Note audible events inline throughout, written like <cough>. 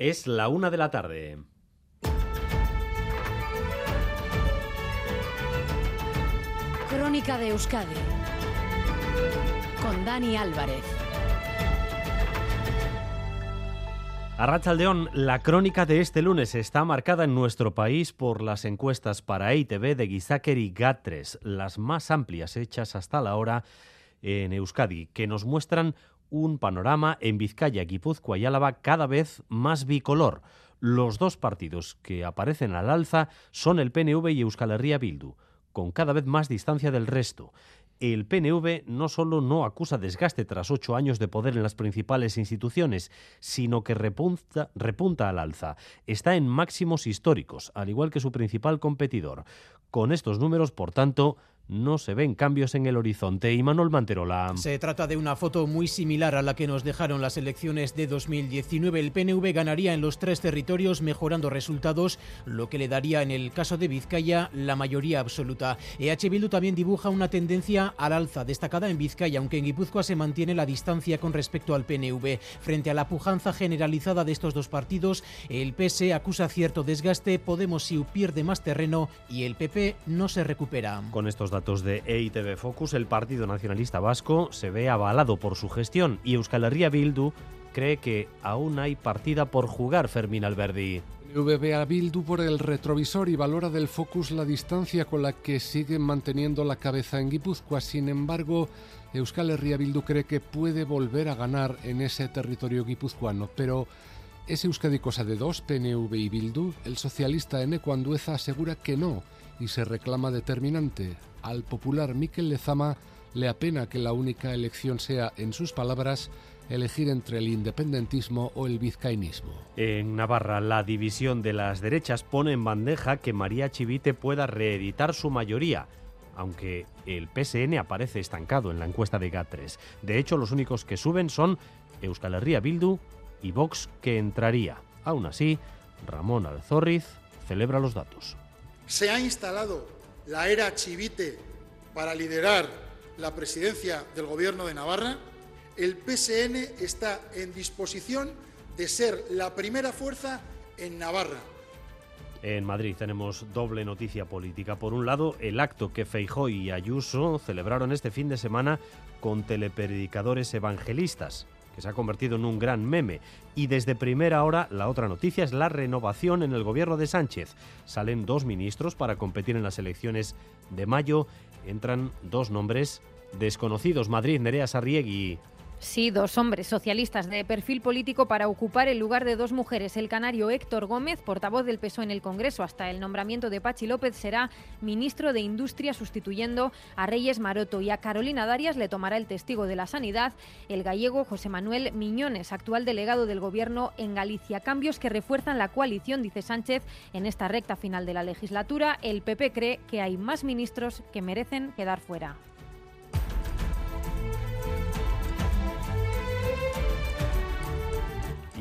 Es la una de la tarde. Crónica de Euskadi con Dani Álvarez. Arrachaldeón, la crónica de este lunes está marcada en nuestro país por las encuestas para EITV de Gizaker y GAT3, las más amplias hechas hasta la hora en Euskadi, que nos muestran un panorama en Vizcaya, Guipúzcoa y Álava cada vez más bicolor. Los dos partidos que aparecen al alza son el PNV y Euskal Herria Bildu, con cada vez más distancia del resto. El PNV no solo no acusa desgaste tras ocho años de poder en las principales instituciones, sino que repunta, repunta al alza. Está en máximos históricos, al igual que su principal competidor. Con estos números, por tanto, no se ven cambios en el horizonte. Y Manuel Manterola. Se trata de una foto muy similar a la que nos dejaron las elecciones de 2019. El PNV ganaría en los tres territorios mejorando resultados, lo que le daría en el caso de Vizcaya la mayoría absoluta. EH Bildu también dibuja una tendencia al alza destacada en Vizcaya, aunque en Guipúzcoa se mantiene la distancia con respecto al PNV. Frente a la pujanza generalizada de estos dos partidos, el PS acusa cierto desgaste, Podemos Siu pierde más terreno y el PP no se recupera. Con estos datos de EITV Focus, el Partido Nacionalista Vasco se ve avalado por su gestión y Euskal Herria Bildu cree que aún hay partida por jugar Fermín Alberdi. VB a Bildu por el retrovisor y valora del Focus la distancia con la que siguen manteniendo la cabeza en Guipúzcoa. Sin embargo, Euskal Herria Bildu cree que puede volver a ganar en ese territorio guipuzcoano, pero ¿es Euskadi cosa de dos, PNV y Bildu? El socialista Eneco Andueza asegura que no y se reclama determinante. Al popular Miquel Lezama le apena que la única elección sea, en sus palabras, elegir entre el independentismo o el vizcainismo. En Navarra, la división de las derechas pone en bandeja que María Chivite pueda reeditar su mayoría, aunque el PSN aparece estancado en la encuesta de GAT3. De hecho, los únicos que suben son Euskal Herria Bildu y Vox, que entraría. Aún así, Ramón Alzorriz celebra los datos. Se ha instalado la era Chivite para liderar la presidencia del Gobierno de Navarra, el PSN está en disposición de ser la primera fuerza en Navarra. En Madrid tenemos doble noticia política. Por un lado, el acto que Feijó y Ayuso celebraron este fin de semana con telepredicadores evangelistas se ha convertido en un gran meme. Y desde primera hora, la otra noticia es la renovación en el gobierno de Sánchez. Salen dos ministros para competir en las elecciones de mayo. Entran dos nombres desconocidos. Madrid, Nerea Sarriegui. Sí, dos hombres socialistas de perfil político para ocupar el lugar de dos mujeres. El canario Héctor Gómez, portavoz del PSOE en el Congreso hasta el nombramiento de Pachi López, será ministro de Industria sustituyendo a Reyes Maroto y a Carolina Darias le tomará el testigo de la sanidad el gallego José Manuel Miñones, actual delegado del Gobierno en Galicia. Cambios que refuerzan la coalición, dice Sánchez, en esta recta final de la legislatura. El PP cree que hay más ministros que merecen quedar fuera.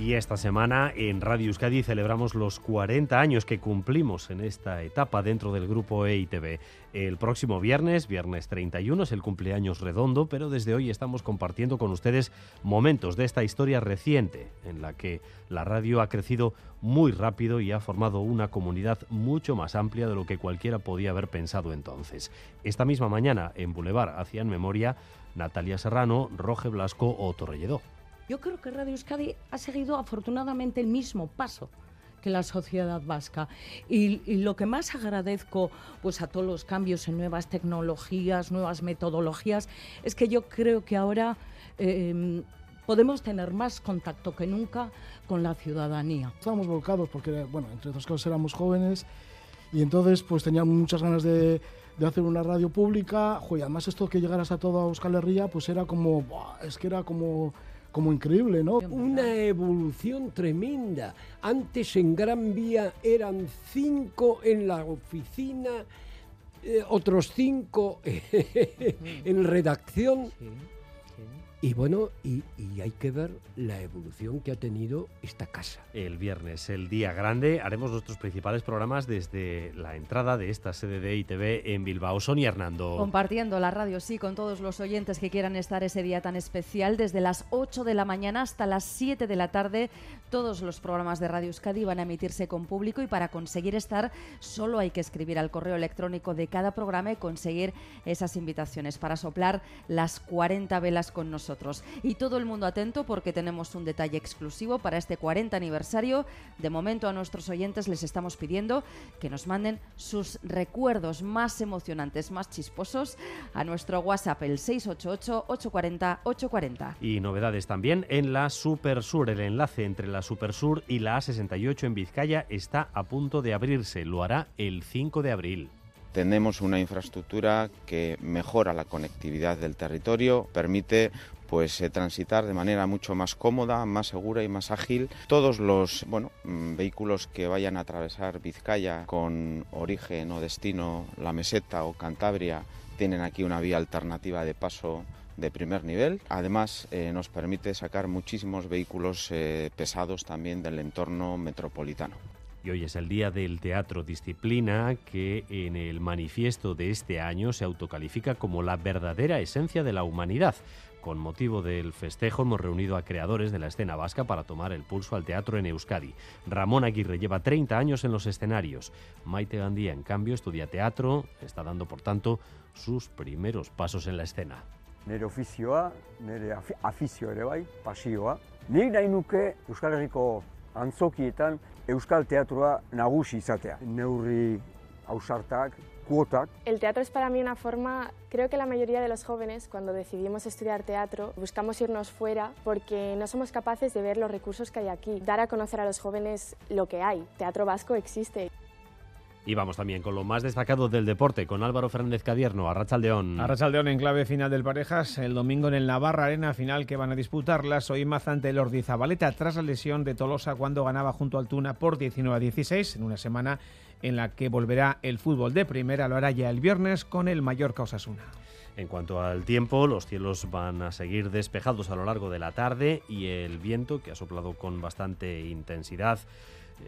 Y esta semana en Radio Euskadi celebramos los 40 años que cumplimos en esta etapa dentro del grupo EITV. El próximo viernes, viernes 31, es el cumpleaños redondo, pero desde hoy estamos compartiendo con ustedes momentos de esta historia reciente en la que la radio ha crecido muy rápido y ha formado una comunidad mucho más amplia de lo que cualquiera podía haber pensado entonces. Esta misma mañana en Boulevard hacían memoria Natalia Serrano, Roge Blasco o Torrelledó. Yo creo que Radio Euskadi ha seguido afortunadamente el mismo paso que la sociedad vasca. Y, lo que más agradezco pues, a todos los cambios en nuevas tecnologías, nuevas metodologías, es que yo creo que ahora eh, podemos tener más contacto que nunca con la ciudadanía. Estábamos volcados porque, bueno, entre otras cosas éramos jóvenes y entonces pues teníamos muchas ganas de, hacer una radio pública. Joder, además esto que llegaras a toda Euskal Herria pues era como, es que era como como increíble, ¿no? Una evolución tremenda. Antes en Gran Vía eran cinco en la oficina, eh, otros cinco <laughs> en redacción. Sí, sí. Y bueno, y, y, hay que ver la evolución que ha tenido esta casa. El viernes, el día grande, haremos nuestros principales programas desde la entrada de esta sede de ITV en Bilbao. Sonia Hernando. Compartiendo la radio, sí, con todos los oyentes que quieran estar ese día tan especial, desde las 8 de la mañana hasta las 7 de la tarde, Todos los programas de Radio Euskadi van a emitirse con público y para conseguir estar solo hay que escribir al correo electrónico de cada programa y conseguir esas invitaciones para soplar las 40 velas con nosotros. Y todo el mundo atento porque tenemos un detalle exclusivo para este 40 aniversario. De momento a nuestros oyentes les estamos pidiendo que nos manden sus recuerdos más emocionantes, más chisposos a nuestro WhatsApp el 688 840 840. Y novedades también en la Super Sur. El enlace entre la Super Sur y la A68 en Vizcaya está a punto de abrirse. Lo hará el 5 de abril. Tenemos una infraestructura que mejora la conectividad del territorio, permite pues eh, transitar de manera mucho más cómoda, más segura y más ágil. Todos los bueno, mm, vehículos que vayan a atravesar Vizcaya con origen o destino la meseta o Cantabria tienen aquí una vía alternativa de paso de primer nivel. Además, eh, nos permite sacar muchísimos vehículos eh, pesados también del entorno metropolitano. Y hoy es el Día del Teatro, disciplina que en el manifiesto de este año se autocalifica como la verdadera esencia de la humanidad. Con motivo del festejo hemos reunido a creadores de la escena vasca para tomar el pulso al teatro en Euskadi. Ramón Aguirre lleva 30 años en los escenarios. Maite Gandía, en cambio, estudia teatro, está dando, por tanto, sus primeros pasos en la escena. Nire ofizioa, nire afi- afizio ere bai, pasioa. Nik nahi nuke Euskal Herriko antzokietan Euskal Teatroa nagusi izatea. Neurri ausartak, kuotak, El teatro es para mí una forma, creo que la mayoría de los jóvenes cuando decidimos estudiar teatro buscamos irnos fuera porque no somos capaces de ver los recursos que hay aquí, dar a conocer a los jóvenes lo que hay. Teatro vasco existe. Y vamos también con lo más destacado del deporte, con Álvaro Fernández Cadierno, Arrachaldeón. Arrachaldeón en clave final del Parejas, el domingo en el Navarra Arena final que van a disputar las Oimaz ante el Ordizabaleta tras la lesión de Tolosa cuando ganaba junto al Tuna por 19 a 16 en una semana en la que volverá el fútbol de primera, lo hará ya el viernes con el Mallorca Osasuna. En cuanto al tiempo, los cielos van a seguir despejados a lo largo de la tarde y el viento, que ha soplado con bastante intensidad,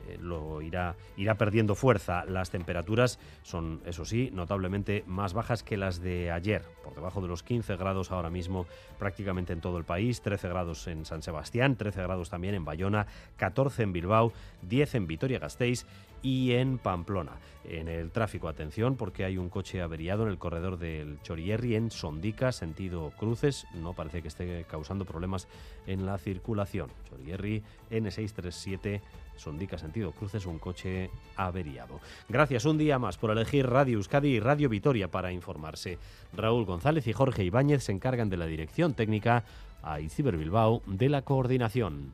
eh, lo irá, irá perdiendo fuerza. Las temperaturas son, eso sí, notablemente más bajas que las de ayer, por debajo de los 15 grados ahora mismo prácticamente en todo el país, 13 grados en San Sebastián, 13 grados también en Bayona, 14 en Bilbao, 10 en Vitoria-Gasteiz y en Pamplona. En el tráfico, atención, porque hay un coche averiado en el corredor del Chorierri en Sondica, sentido cruces. No parece que esté causando problemas en la circulación. Chorierri N637 Sondica sentido cruces, un coche averiado. Gracias un día más por elegir Radio Euskadi y Radio Vitoria para informarse. Raúl González y Jorge Ibáñez se encargan de la dirección técnica, a Iciber Bilbao de la coordinación.